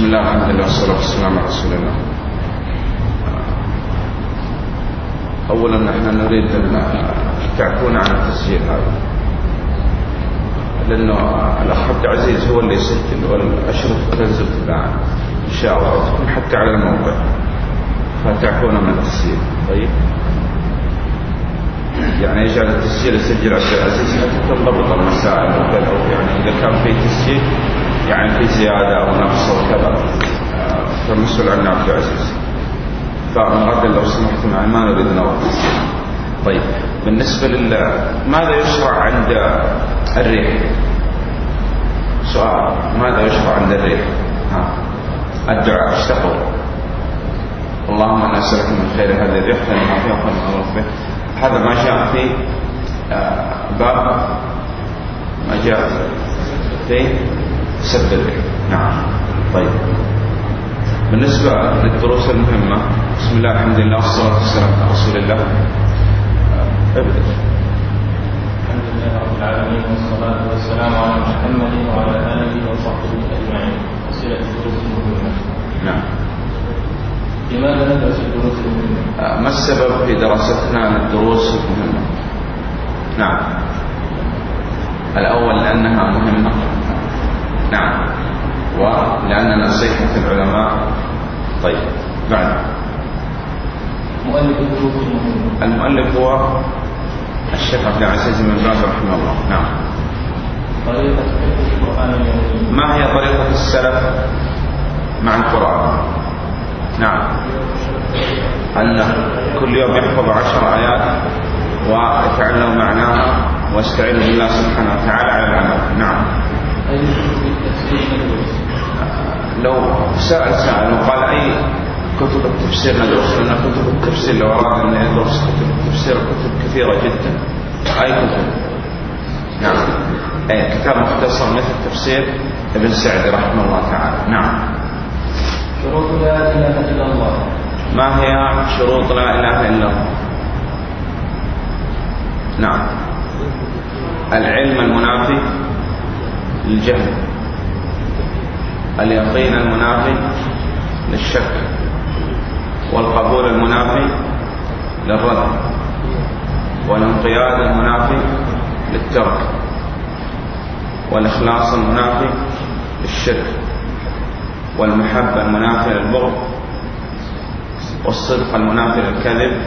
بسم الله الحمد لله والصلاة والسلام على رسول الله. أولا نحن نريد أن تعفون عن التسجيل هذا لأنه الأخ عبد العزيز هو اللي يسجل والأشرطة تنزل تباعا إن شاء الله وتكون حتى على الموقع. فتعفون من التسجيل. طيب. يعني يجعل التسجيل يسجل عبد العزيز حتى تنضبط المسائل وكذا يعني إذا كان في تسجيل يعني في زيادة أو نقص أو كذا فالمسؤول عنه عبد العزيز فمن غدا لو سمحت معي ما نريد نوقف طيب بالنسبة لل ماذا يشرع عند الريح؟ سؤال ماذا يشرع عند الريح؟ ها. الدعاء إيش اللهم أنا أسألك من خير هذه الريح ما فيها به. هذا ما جاء في باب ما جاء في سد نعم. طيب. بالنسبة للدروس المهمة بسم الله الحمد لله والصلاة والسلام على رسول الله. ابدأ. الحمد لله رب العالمين والصلاة والسلام على محمد وعلى آله وصحبه أجمعين. أسئلة الدروس المهمة. نعم. لماذا ندرس الدروس المهمة؟ ما السبب في دراستنا للدروس المهمة؟ نعم. الأول لأنها مهمة. نعم. ولأننا صيحة العلماء. طيب بعد مؤلف الدروس المهمة المؤلف هو الشيخ عبد العزيز بن باز رحمه الله. نعم. طريقة القرآن ما هي طريقة السلف مع القرآن؟ نعم. أن كل يوم يحفظ عشر آيات ويتعلم معناها واستعين بالله سبحانه وتعالى على العمل. نعم. لو سأل سائل وقال أي كتب التفسير ندرس لأن كتب التفسير لو أراد أن يدرس كتب التفسير كتب كثيرة جدا. أي كتب؟ نعم. أي كتاب مختصر مثل تفسير ابن سعدي رحمه الله تعالى. نعم. شروط لا إله إلا الله. ما هي شروط لا إله إلا الله؟ نعم. العلم المنافي. للجهل اليقين المنافي للشك والقبول المنافي للرد والانقياد المنافي للترك والإخلاص المنافي للشرك والمحبة المنافية للبغض والصدق المنافي للكذب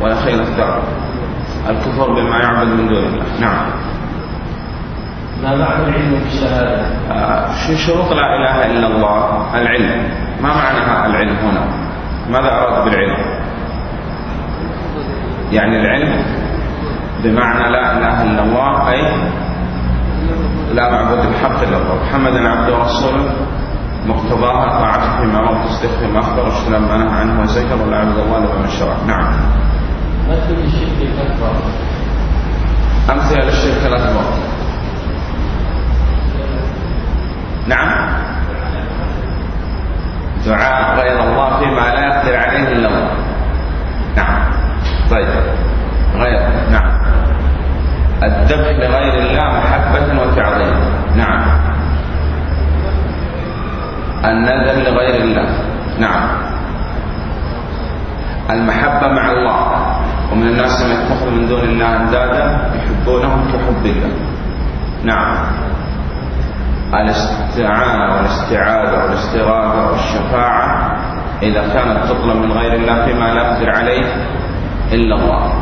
والأخير الترك الكفر بما يعبد من دون الله. نعم. ما معنى العلم بالشهادة؟ آه، في شروط لا إله إلا الله العلم. ما معنى العلم هنا؟ ماذا أراد بالعلم؟ يعني العلم بمعنى لا إله إلا الله أي لا معبود بحق إلا الله. محمدا عبده ورسوله مقتضاها طاعته فيما أمر وتصديقه فيما أخبر واجتناب ما نهى عنه وزجر ولا عبد الله بما شرع نعم. مثل الشرك الأكبر. أمثلة للشرك الأكبر. نعم. دعاء غير الله فيما لا يقدر عليه إلا الله نعم. طيب. غير. نعم. الذبح لغير الله محبة وتعظيم. نعم. النذر لغير الله. نعم. المحبة مع الله. ومن الناس من يتخذ من دون الله أندادا يحبونهم كحب الله. نعم. الاستعانة والاستعاذة والاستغاثة والشفاعة إذا كانت تطلب من غير الله فيما لا يقدر عليه إلا الله.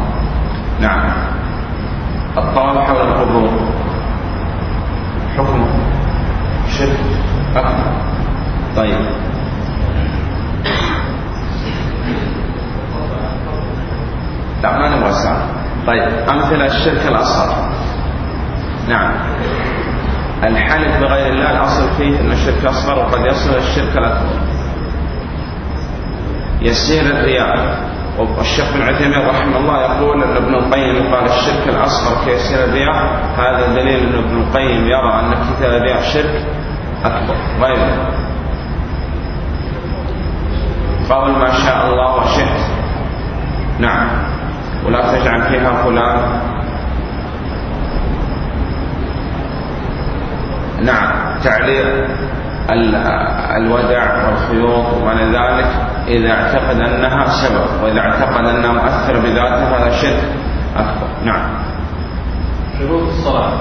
نعم. الطواف حول القبور. حكمه شرك. أكبر طيب. لا ما الساعة طيب أمثلة الشرك الأصغر. نعم. الحلف بغير الله الأصل فيه أنه شرك أصغر وقد يصل إلى الشرك الأكبر. يسير الرياء. والشيخ بن عثيمين رحمه الله يقول أن ابن القيم قال الشرك الأصغر كيسير الرياء. هذا دليل أن ابن القيم يرى أن كتاب الرياء شرك أكبر. غيره قول ما شاء الله وشئت. نعم. ولا تجعل فيها فلان نعم تعليق الودع والخيوط وما ذلك إذا اعتقد أنها سبب وإذا اعتقد أنها مؤثرة بذاتها هذا شرك. أكبر. نعم. شروط الصلاة.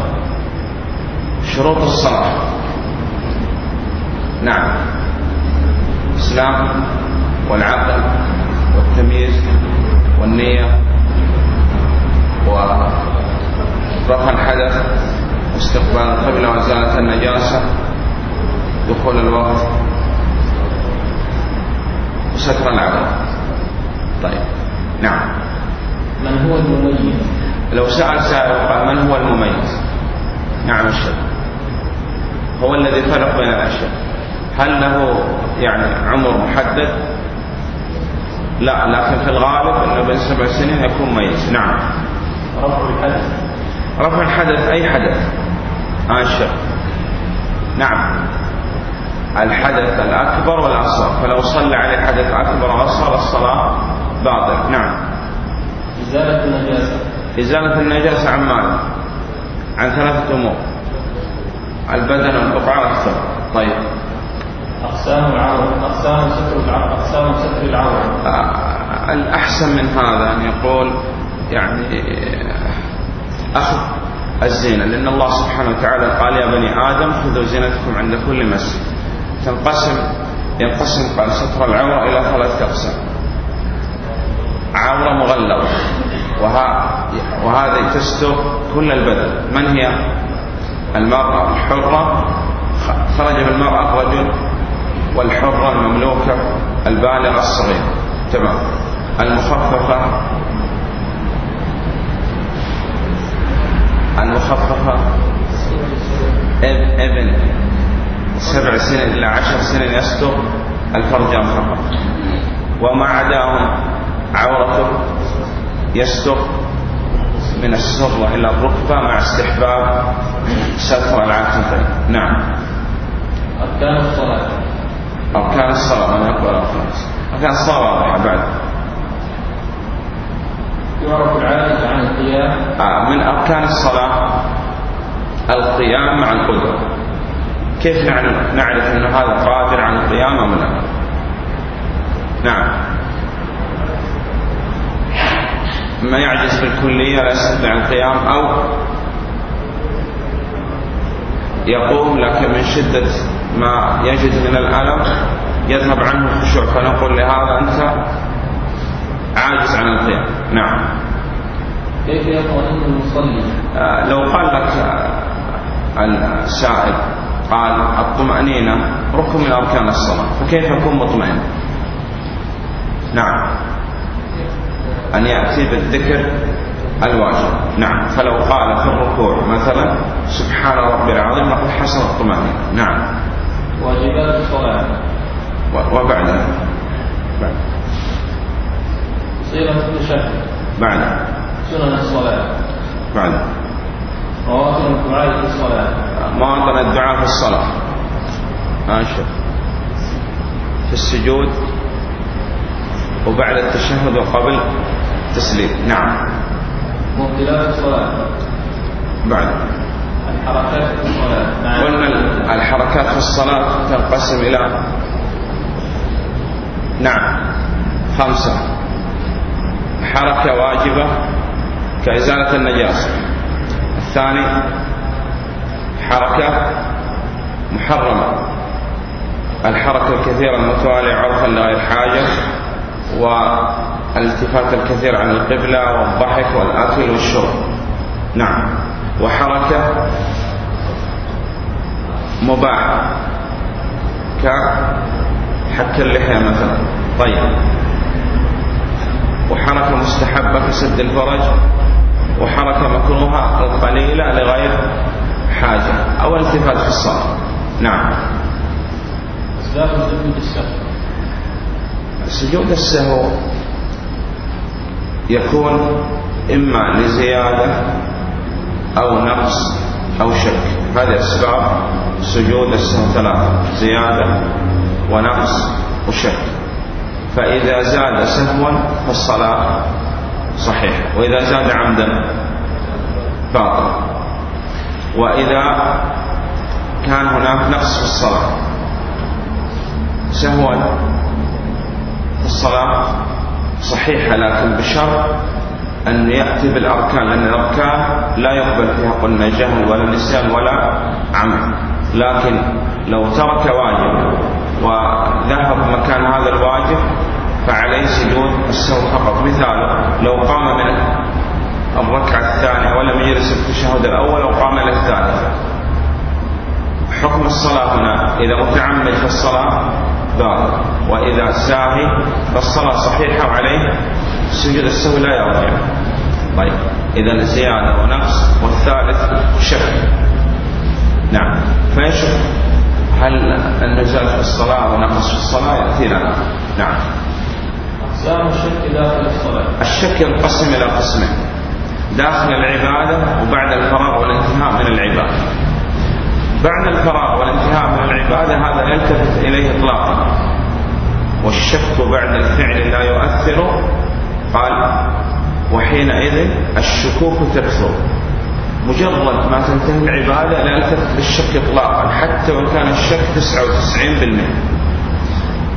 شروط الصلاة. نعم. الإسلام والعقل والتمييز والنية ورفع الحدث واستقبال القبلة وإزالة النجاسة دخول الوقت. وستر العورة طيب. نعم. من هو المميز؟ لو سأل سائل وقال من هو المميز؟ نعم الشيخ هو الذي فرق بين الأشياء. هل له يعني عمر محدد؟ لا لكن في الغالب إنه بين سبع سنين يكون مميز. نعم. رفع الحدث. رفع الحدث أي حدث؟ آه الشيخ نعم. الحدث الأكبر والأصغر. فلو صلى عليه حدث أكبر وأصغر الصلاة باطل. نعم. إزالة النجاسة. إزالة النجاسة عن ماذا؟ عن ثلاثة أمور. البدن والبقعة والثوب طيب. أقسام العورة أقسام ستر العورة أقسام ستر العورة آه، الأحسن من هذا أن يقول يعني أخذ الزينة لأن الله سبحانه وتعالى قال يا بني آدم خذوا زينتكم عند كل مسجد. تنقسم ينقسم قال ستر العورة إلى ثلاثة أقسام. عورة مغلظة وهذه تستر كل البدن. من هي؟ المرأة الحرة. خرج من المرأة الرجل والحرة المملوكة البالغة الصغيرة. تمام. المخففة المخففة. ابن سبع سنين إلى عشر سنين يستر الفرج المخفف وما عداهم عورته يستر من السرة إلى الركبة مع استحباب ستر العاتقين نعم. أركان الصلاة. أركان الصلاة. أنا أقول أركان الصلاة. بعد. عن آه من أركان الصلاة القيام مع القدرة. كيف نعرف أن هذا قادر على القيام أم لا؟ نعم. ما يعجز بالكلية لا يستطيع القيام أو يقوم لكن من شدة ما يجد من الألم يذهب عنه الخشوع. فنقول لهذا أنت عاجز عن القيام نعم. كيف يطمئن المصلي؟ آه لو قال لك آه السائل قال الطمأنينة ركن من أركان الصلاة فكيف يكون مطمئن؟ نعم. أن يأتي بالذكر الواجب. نعم. فلو قال في الركوع مثلا سبحان ربي العظيم نقول حسن الطمأنينة. نعم. واجبات الصلاة. وبعدها؟ بعد صيغة التشهد بعد سنن الصلاة. بعد مواطن الدعاء في الصلاة. مواطن الدعاء في الصلاة. ماشي. في السجود وبعد التشهد وقبل التسليم. نعم. مبطلات الصلاة. بعد. الحركات في الصلاة. نعم قلنا الحركات في الصلاة تنقسم إلى نعم. خمسة. حركة واجبة كإزالة النجاسة. الثاني حركة محرمة. الحركة الكثيرة المتوالية عرفا لغير حاجة والالتفات الكثير عن القبلة والضحك والأكل والشرب. نعم. وحركة مباح كحك اللحية مثلا. طيب. وحركة مستحبة كسد الفرج وحركة مكروهة القليلة لغير حاجة أو التفات في الصلاة. نعم. أسباب سجود السهو. سجود السهو يكون إما لزيادة أو نقص أو شك. هذه أسباب سجود السهو ثلاثة زيادة ونقص وشك. فإذا زاد سهوا فالصلاة صحيحة. وإذا زاد عمدا باطل. وإذا كان هناك نقص في الصلاة سهوا الصلاة صحيحة لكن بشرط أن يأتي بالأركان لأن الأركان لا يقبل فيها قلنا جهل ولا نسيان ولا عمد لكن لو ترك واجب وذهب مكان هذا الواجب فعليه سجود السهو فقط. مثال لو قام من الركعة الثانية ولم يجلس في التشهد الأول وقام إلى الثالثة حكم الصلاة هنا إذا متعمد في الصلاة باطل وإذا ساهي فالصلاة صحيحة وعليه سجود السهو لا يرجع. طيب إذا زيادة ونقص والثالث شك. نعم فايش هل النزال في الصلاة ونقص في الصلاة؟ يأتي لنا نعم. أقسام الشك داخل الصلاة. الشك ينقسم إلى قسمين. داخل العبادة وبعد الفراغ والانتهاء من العبادة. بعد الفراغ والانتهاء من العبادة هذا يلتفت إليه إطلاقا. والشك بعد الفعل لا يؤثر. قال وحينئذ الشكوك تكثر. مجرد ما تنتهي العبادة لا يلتفت للشك إطلاقا حتى وإن كان الشك 99%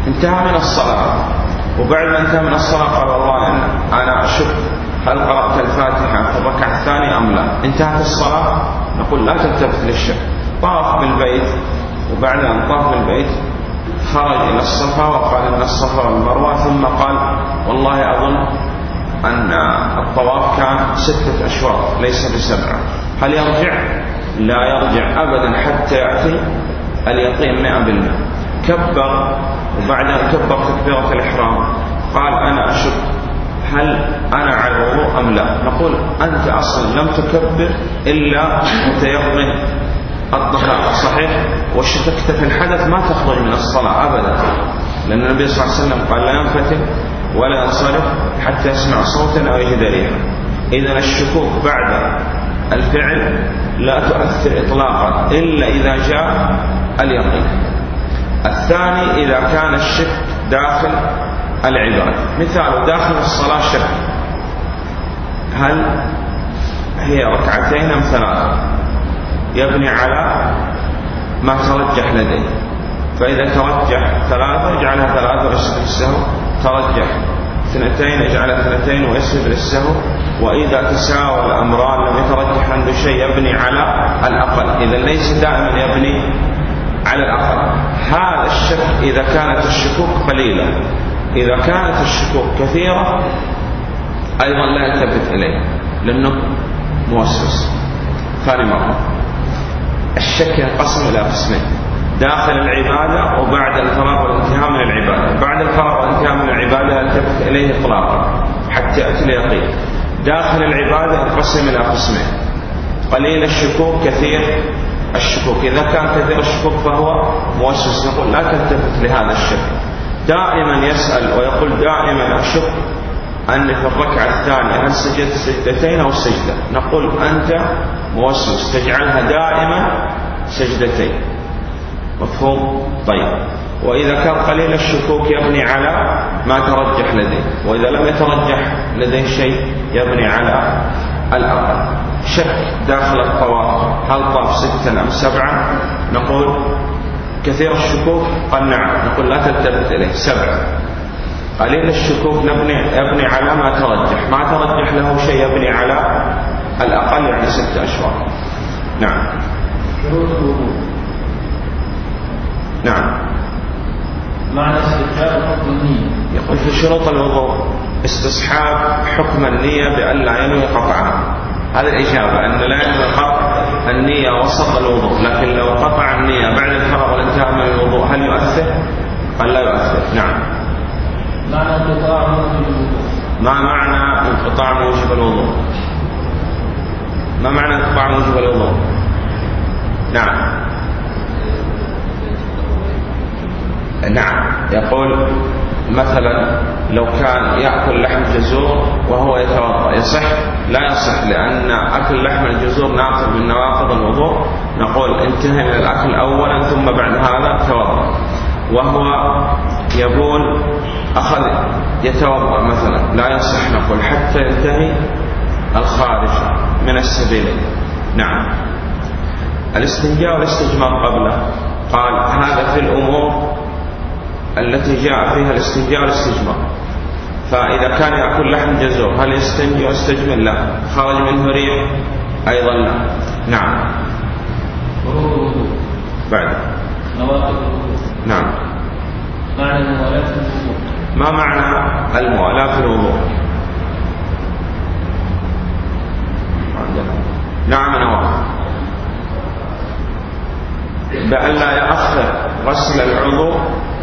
انتهى من الصلاة. وبعد ما انتهى من الصلاة قال والله أنا أشك هل قرأت الفاتحة في الركعة الثانية أم لا. انتهت الصلاة؟ نقول لا تلتفت للشك. طاف بالبيت وبعد أن طاف بالبيت خرج إلى الصفا وقال إن الصفا والمروة ثم قال والله أظن أن الطواف كان ستة أشواط ليس بسبعة. هل يرجع؟ لا يرجع أبدا حتى يأتي اليقين مئة بالمئة. كبر وبعد أن كبر تكبيرة الإحرام. قال أنا أشك. هل أنا على الوضوء أم لا؟ نقول أنت أصلا لم تكبر إلا متيقن الطهارة صحيح؟ وشككت في الحدث ما تخرج من الصلاة أبدا. لأن النبي صلى الله عليه وسلم قال لا ينفتن ولا ينصرف حتى يسمع صوتا أو يجد إذا الشكوك بعد الفعل لا تؤثر إطلاقا إلا إذا جاء اليقين. الثاني إذا كان الشك داخل العبادة. مثال داخل الصلاة شك. هل هي ركعتين أم ثلاثة؟ يبني على ما ترجح لديه. فإذا ترجح ثلاثة اجعلها ثلاثة ويسجد للسهو ترجح. اثنتين اجعلها اثنتين ويسجد للسهو وإذا تساوى الأمران لم يترجح عنده شيء يبني على الأقل. إذا ليس دائما يبني على الأقل. هذا الشك إذا كانت الشكوك قليلة. إذا كانت الشكوك كثيرة أيضا لا يلتفت إليه لأنه موسوس. ثاني مرة. الشك ينقسم إلى قسمين. داخل العبادة وبعد الفراغ والانتهاء من العبادة. بعد الفراغ والانتهاء من العبادة يلتفت إليه إطلاقا حتى يأتي اليقين. داخل العبادة ينقسم إلى قسمين قليل الشكوك كثير. الشكوك إذا كان كثير الشكوك فهو موسوس. نقول لا تلتفت لهذا الشك دائما يسأل ويقول دائما أشك أني في الركعة الثانية هل سجدت سجدتين أو سجدة؟ نقول أنت موسوس. تجعلها دائما سجدتين. مفهوم؟ طيب. وإذا كان قليل الشكوك يبني على ما ترجح لديه. وإذا لم يترجح لديه شيء يبني على الأقل. شك داخل الطواف. هل طاف ستا أم سبعة نقول كثير الشكوك قال نعم. نقول لا تلتفت إليه. سبعة قليل الشكوك نبني يبني على ما ترجح. ما ترجح له شيء يبني على الأقل يعني ست أشهر نعم. نعم. معنى استحباب حكم النية. يقول في شروط الوضوء استصحاب حكم النية بأن لا ينوي قطعها هذه الإجابة أن لا ينوي قطع النية وسط الوضوء. لكن لو قطع النية بعد الفرغ والانتهاء من الوضوء هل يؤثر؟ قال لا يؤثر. نعم. معنى انقطاع موجب الوضوء. ما معنى انقطاع موجب الوضوء؟ ما معنى انقطاع موجب الوضوء؟ نعم. نعم. يقول مثلا لو كان يأكل لحم جزور وهو يتوضأ يصح؟ لا يصح لأن أكل لحم الجزور ناقض من نواقض الوضوء. نقول انتهي من الأكل أولا ثم بعد هذا توضأ. وهو يقول أخذ يتوضأ مثلا. لا يصح نقول حتى ينتهي الخارج من السبيل. نعم. الاستنجاء والاستجمار قبله. قال هذا في الأمور التي جاء فيها الاستنجاء والاستجمار فإذا كان يأكل لحم جزور هل يستنجي ويستجمر لا. خرج منه ريح أيضا لا. نعم. بعد. نعم. معنى الموالاة في الوضوء ما معنى الموالاة في الوضوء؟ نعم نواقض بأن لا يأخر غسل العضو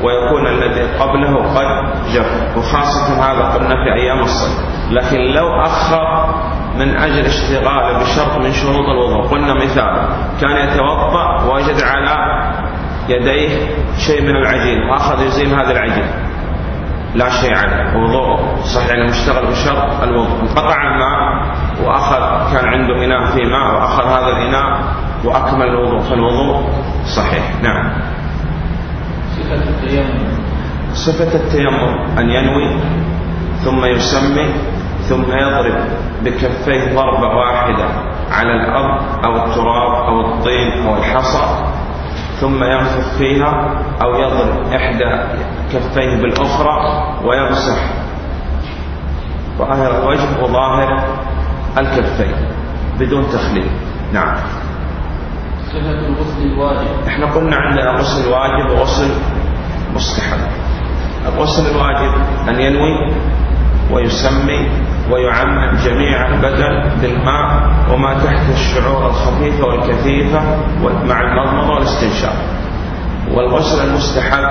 ويكون الذي قبله قد جف وخاصة هذا قلنا في أيام الصيف. لكن لو أخر من أجل اشتغاله بشرط من شروط الوضوء قلنا مثال كان يتوضأ وجد على يديه شيء من العجين وأخذ يزيل هذا العجين. لا شيء عليه. وضوء. صحيح أنه مشتغل بشرط الوضوء. انقطع الماء وأخذ كان عنده إناء فيه ماء وأخذ هذا الإناء وأكمل الوضوء. فالوضوء صحيح. نعم. صفة التيمم. صفة التيمم أن ينوي ثم يسمي ثم يضرب بكفيه ضربة واحدة على الأرض أو التراب أو الطين أو الحصى ثم ينفخ فيها أو يضرب إحدى كفيه بالأخرى ويمسح. ظاهر الوجه وظاهر الكفين بدون تخليل. نعم. صفة الغسل الواجب. إحنا قلنا عندنا غسل واجب وغسل مستحب الغسل الواجب أن ينوي ويسمي ويعمم جميع البدن بالماء وما تحت الشعور الخفيفة والكثيفة مع المضمضة والاستنشاق. والغسل المستحب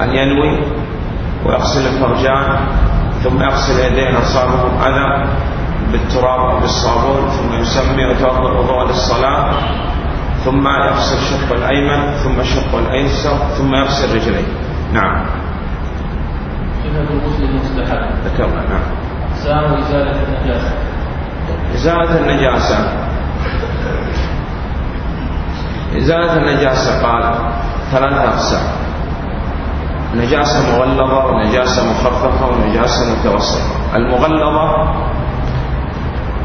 أن ينوي ويغسل الفرجان ثم يغسل يديه أصابهم أذى بالتراب أو بالصابون ثم يسمي ويتوضأ وضوء للصلاة. ثم يغسل شق الأيمن ثم شق الأيسر ثم يغسل رجليه. نعم. صفة الغسل المستحب ذكرنا نعم. أقسام إزالة النجاسة. إزالة النجاسة. إزالة النجاسة قال ثلاثة أقسام. نجاسة مغلظة ونجاسة مخففة ونجاسة متوسطة. المغلظة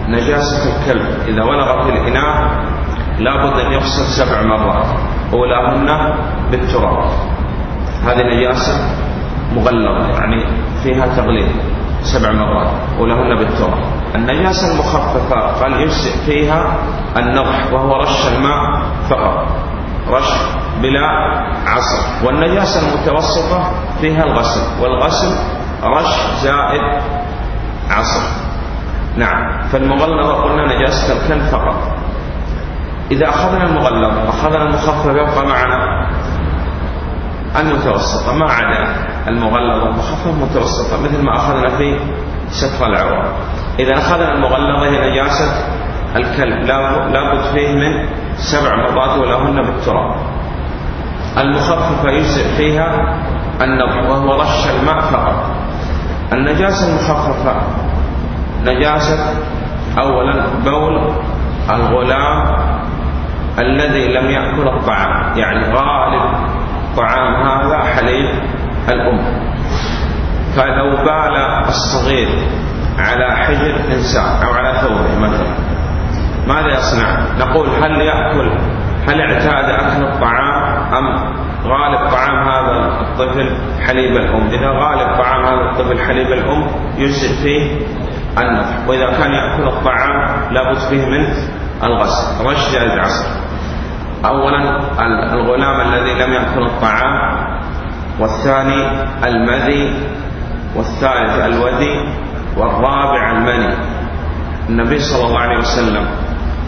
نجاسة الكلب. إذا ولغ في الإناء لابد أن يغسل سبع مرات. أولاهن بالتراب. هذه نجاسة مغلظة يعني فيها تغليظ. سبع مرات. أولاهن بالتراب. النجاسة المخففة قال يجزئ فيها النضح وهو رش الماء فقط. رش بلا عصر. والنجاسة المتوسطة فيها الغسل والغسل رش زائد عصر. نعم. فالمغلظة قلنا نجاسة الكلب فقط. إذا أخذنا المغلظ أخذنا المخفف يبقى معنا المتوسطة ما عدا المغلظة المخفف متوسطة مثل ما أخذنا في ستر العورة إذا أخذنا المغلظة هي نجاسة الكلب. لابد فيه من سبع مرات ولهن بالتراب. المخففة يجزئ فيها النضح وهو رش الماء فقط النجاسة المخففة نجاسة أولا بول الغلام الذي لم يأكل الطعام. يعني غالب طعام هذا حليب الأم. فلو بال الصغير على حجر إنسان أو على ثوبه مثلا ماذا يصنع؟ نقول هل يأكل هل اعتاد أكل الطعام أم غالب طعام هذا الطفل حليب الأم؟ إذا غالب طعام هذا الطفل حليب الأم يجزئ فيه النضح وإذا كان يأكل الطعام لابد فيه من الغسل. رش زائد عصر أولا الغلام الذي لم يأكل الطعام والثاني المذي والثالث الودي والرابع المني. النبي صلى الله عليه وسلم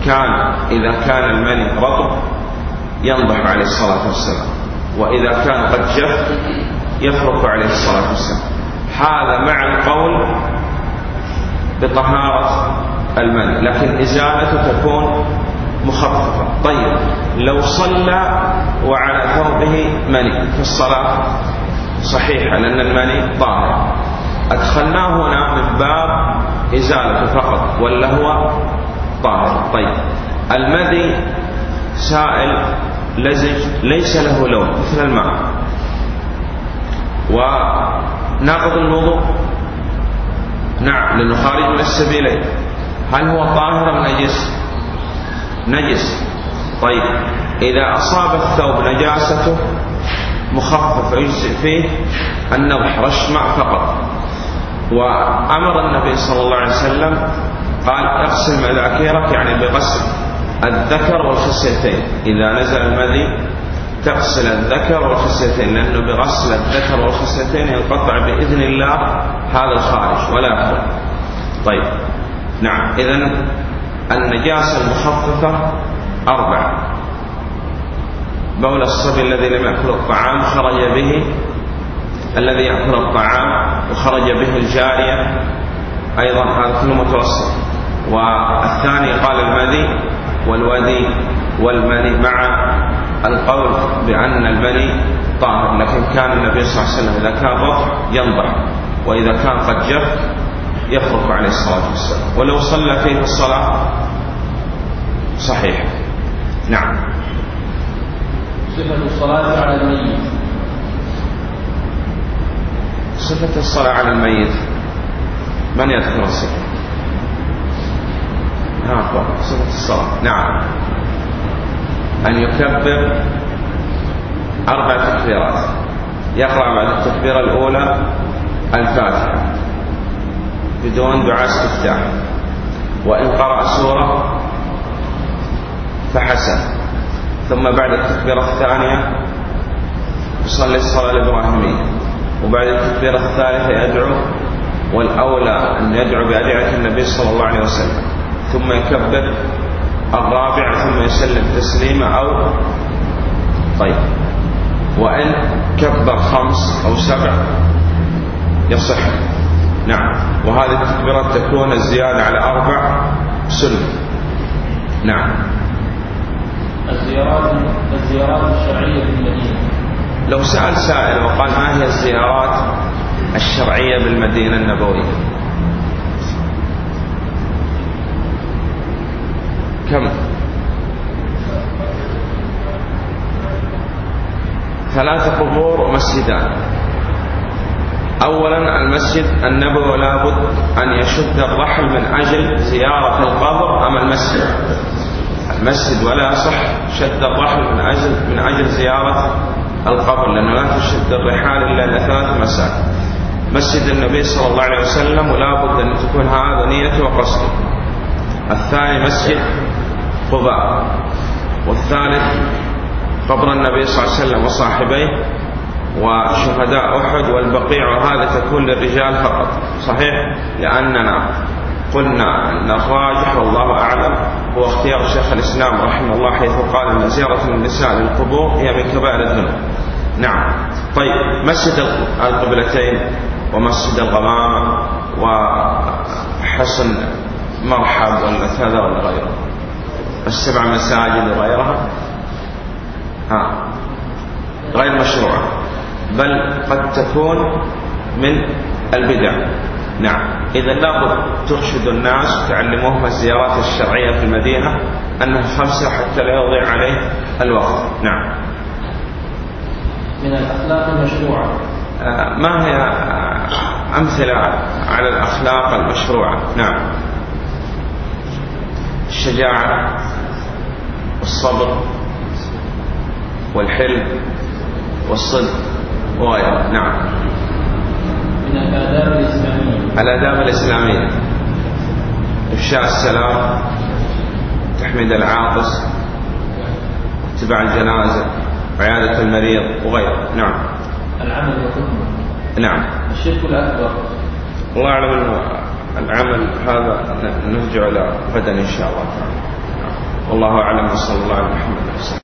كان إذا كان المني رطب ينضح عليه الصلاة والسلام وإذا كان قد جف يفرك عليه الصلاة والسلام. هذا مع القول بطهارة المني. لكن إزالته تكون مخففة. طيب لو صلى وعلى ثوبه مني. في الصلاة صحيحة لأن المني طاهر. أدخلناه هنا من باب إزالته فقط ولا هو طاهر؟ طيب المذي سائل لزج ليس له لون مثل الماء. وناقض الوضوء؟ نعم لأنه خارج من السبيلين. هل هو طاهر أم نجس؟ نجس. طيب. إذا أصاب الثوب نجاسته مخفف يجزئ فيه النضح رش ماء فقط. وأمر النبي صلى الله عليه وسلم قال أغسل مذاكيرك يعني بغسل الذكر والخصيتين. إذا نزل المذي تغسل الذكر والخصيتين لأنه بغسل الذكر والخصيتين ينقطع بإذن الله هذا الخارج ولا يخرج طيب. نعم. إذا النجاسة المخففة أربعة بول الصبي الذي لم يأكل الطعام خرج به الذي يأكل الطعام وخرج به الجارية. أيضا هذا كله متوسط. والثاني قال المذي والودي والمني مع القول بأن المني طاهر لكن كان النبي صلى الله عليه وسلم إذا كان رطب ينضح وإذا كان قد جف يخرج عليه الصلاة والسلام. ولو صلى فيه في الصلاة صحيح. نعم. صفة الصلاة على الميت. صفة الصلاة على الميت. من يذكر الصفة؟ ها صفة الصلاة. نعم. أن يكبر أربع تكبيرات. يقرأ بعد التكبيرة الأولى الفاتحة. بدون دعاء استفتاح. وإن قرأ سورة فحسن. ثم بعد التكبيرة الثانية يصلي الصلاة الإبراهيمية وبعد التكبيرة الثالثة يدعو والأولى أن يدعو بأدعية النبي صلى الله عليه وسلم. ثم يكبر الرابع ثم يسلم تسليمة أو طيب. وإن كبر خمس أو سبع يصح. نعم. وهذه التكبيرات تكون الزيادة على أربع سنة. نعم. الزيارات الزيارات الشرعية في المدينة. لو سأل سائل وقال ما هي الزيارات الشرعية بالمدينة النبوية؟ كم؟ ثلاث قبور ومسجدان. أولا المسجد النبوي لابد أن يشد الرحل من أجل زيارة القبر أم المسجد؟ المسجد ولا يصح شد الرحل من أجل من أجل زيارة القبر لأنه لا تشد الرحال إلا إلى ثلاث مساجد. مسجد النبي صلى الله عليه وسلم ولا بد أن تكون هذا نيته وقصده الثاني مسجد قباء والثالث قبر النبي صلى الله عليه وسلم وصاحبيه. وشهداء أحد والبقيع وهذا تكون للرجال فقط. صحيح؟ لأننا قلنا أن الراجح والله أعلم. هو اختيار شيخ الإسلام رحمه الله حيث قال أن زيارة النساء للقبور هي من كبائر الذنوب نعم. طيب مسجد القبلتين ومسجد الغمامة وحسن مرحب ولا كذا ولا غيره السبع مساجد وغيرها. ها. غير مشروعة. بل قد تكون من البدع. نعم. إذا لابد ترشد الناس وتعلموهم الزيارات الشرعية في المدينة أنها خمسة حتى لا يضيع عليه الوقت. نعم. من الأخلاق المشروعة. آه، ما هي أمثلة على الأخلاق المشروعة؟ نعم. الشجاعة والصبر والحلم والصدق. وغيرها نعم. من الآداب الإسلامية. الآداب الإسلامية. إفشاء السلام. تحميد العاطس. اتباع الجنازة. عيادة المريض. وغيره. نعم. العمل وحكمه نعم. الشرك الأكبر. الله أعلم أنه العمل هذا نرجع إلى غدا إن شاء الله. تعالى والله أعلم. وصلى الله على محمد. وسلم